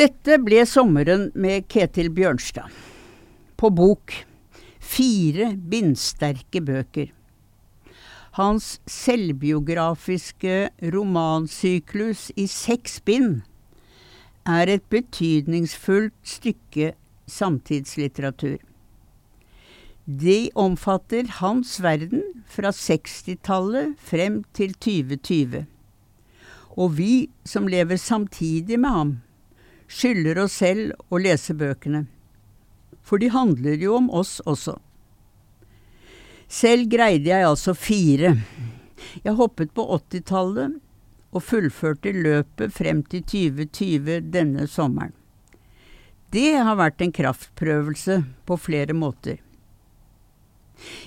Dette ble sommeren med Ketil Bjørnstad. På bok. Fire bindsterke bøker. Hans selvbiografiske romansyklus i seks bind er et betydningsfullt stykke samtidslitteratur. De omfatter hans verden fra 60-tallet frem til 2020. Og vi som lever samtidig med ham, skylder oss selv å lese bøkene. For de handler jo om oss også. Selv greide jeg altså fire. Jeg hoppet på 80-tallet og fullførte løpet frem til 2020 denne sommeren. Det har vært en kraftprøvelse på flere måter.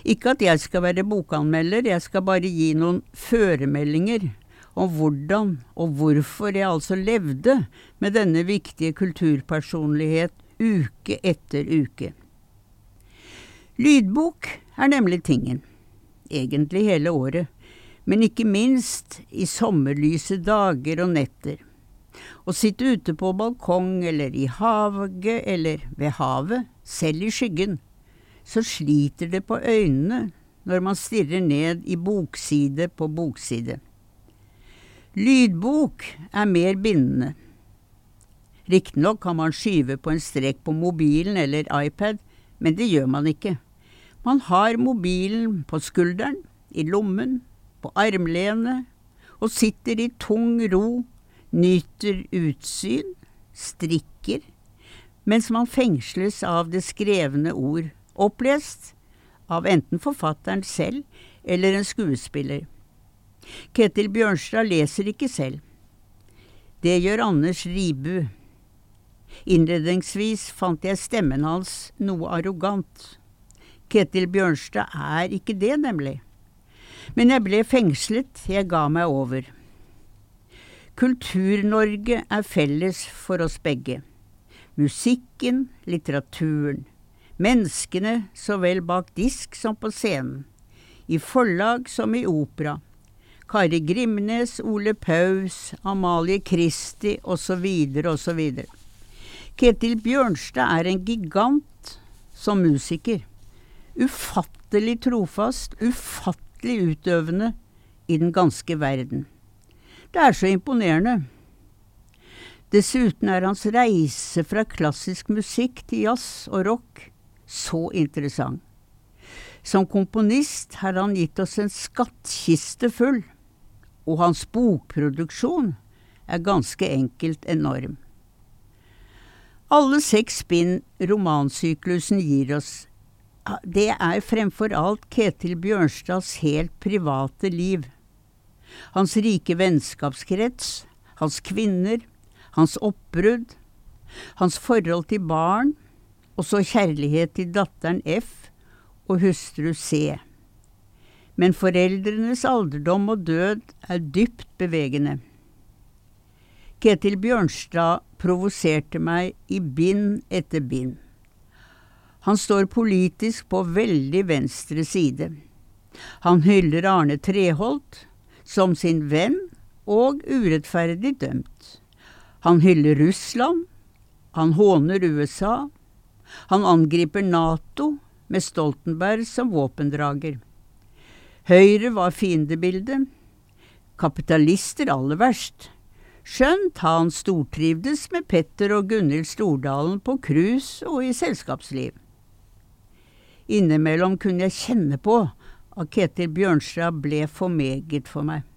Ikke at jeg skal være bokanmelder, jeg skal bare gi noen føremeldinger om hvordan og hvorfor jeg altså levde med denne viktige kulturpersonlighet uke etter uke. Lydbok er nemlig tingen, egentlig hele året, men ikke minst i sommerlyse dager og netter. Å sitte ute på balkong eller i hage eller ved havet, selv i skyggen, så sliter det på øynene når man stirrer ned i bokside på bokside. Lydbok er mer bindende. Riktignok kan man skyve på en strek på mobilen eller iPad, men det gjør man ikke. Man har mobilen på skulderen, i lommen, på armlenet, og sitter i tung ro, nyter utsyn, strikker, mens man fengsles av det skrevne ord, opplest av enten forfatteren selv eller en skuespiller. Ketil Bjørnstad leser ikke selv. Det gjør Anders Ribu. Innledningsvis fant jeg stemmen hans noe arrogant. Ketil Bjørnstad er ikke det, nemlig. Men jeg ble fengslet, jeg ga meg over. Kultur-Norge er felles for oss begge. Musikken, litteraturen. Menneskene så vel bak disk som på scenen. I forlag som i opera. Kari Grimnes, Ole Paus, Amalie Kristi osv. osv. Ketil Bjørnstad er en gigant som musiker. Ufattelig trofast, ufattelig utøvende i den ganske verden. Det er så imponerende. Dessuten er hans reise fra klassisk musikk til jazz og rock så interessant. Som komponist har han gitt oss en skattkiste full, og hans bokproduksjon er ganske enkelt enorm. Alle seks bind romansyklusen gir oss, det er fremfor alt Ketil Bjørnstads helt private liv. Hans rike vennskapskrets, hans kvinner, hans oppbrudd, hans forhold til barn, og så kjærlighet til datteren F og hustru C. Men foreldrenes alderdom og død er dypt bevegende. Ketil Bjørnstad provoserte meg i bind etter bind. Han står politisk på veldig venstre side. Han hyller Arne Treholt som sin venn og urettferdig dømt. Han hyller Russland, han håner USA, han angriper Nato med Stoltenberg som våpendrager. Høyre var fiendebildet, kapitalister aller verst, skjønt han stortrivdes med Petter og Gunhild Stordalen på cruise og i selskapsliv. Innimellom kunne jeg kjenne på at Ketil Bjørnstad ble for meget for meg.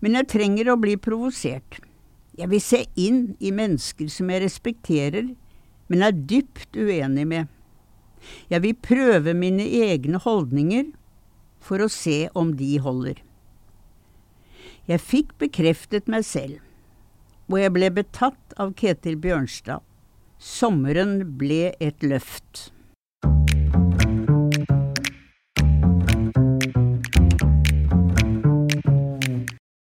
Men jeg trenger å bli provosert. Jeg vil se inn i mennesker som jeg respekterer, men er dypt uenig med. Jeg vil prøve mine egne holdninger for å se om de holder. Jeg fikk bekreftet meg selv, og jeg ble betatt av Ketil Bjørnstad. Sommeren ble et løft.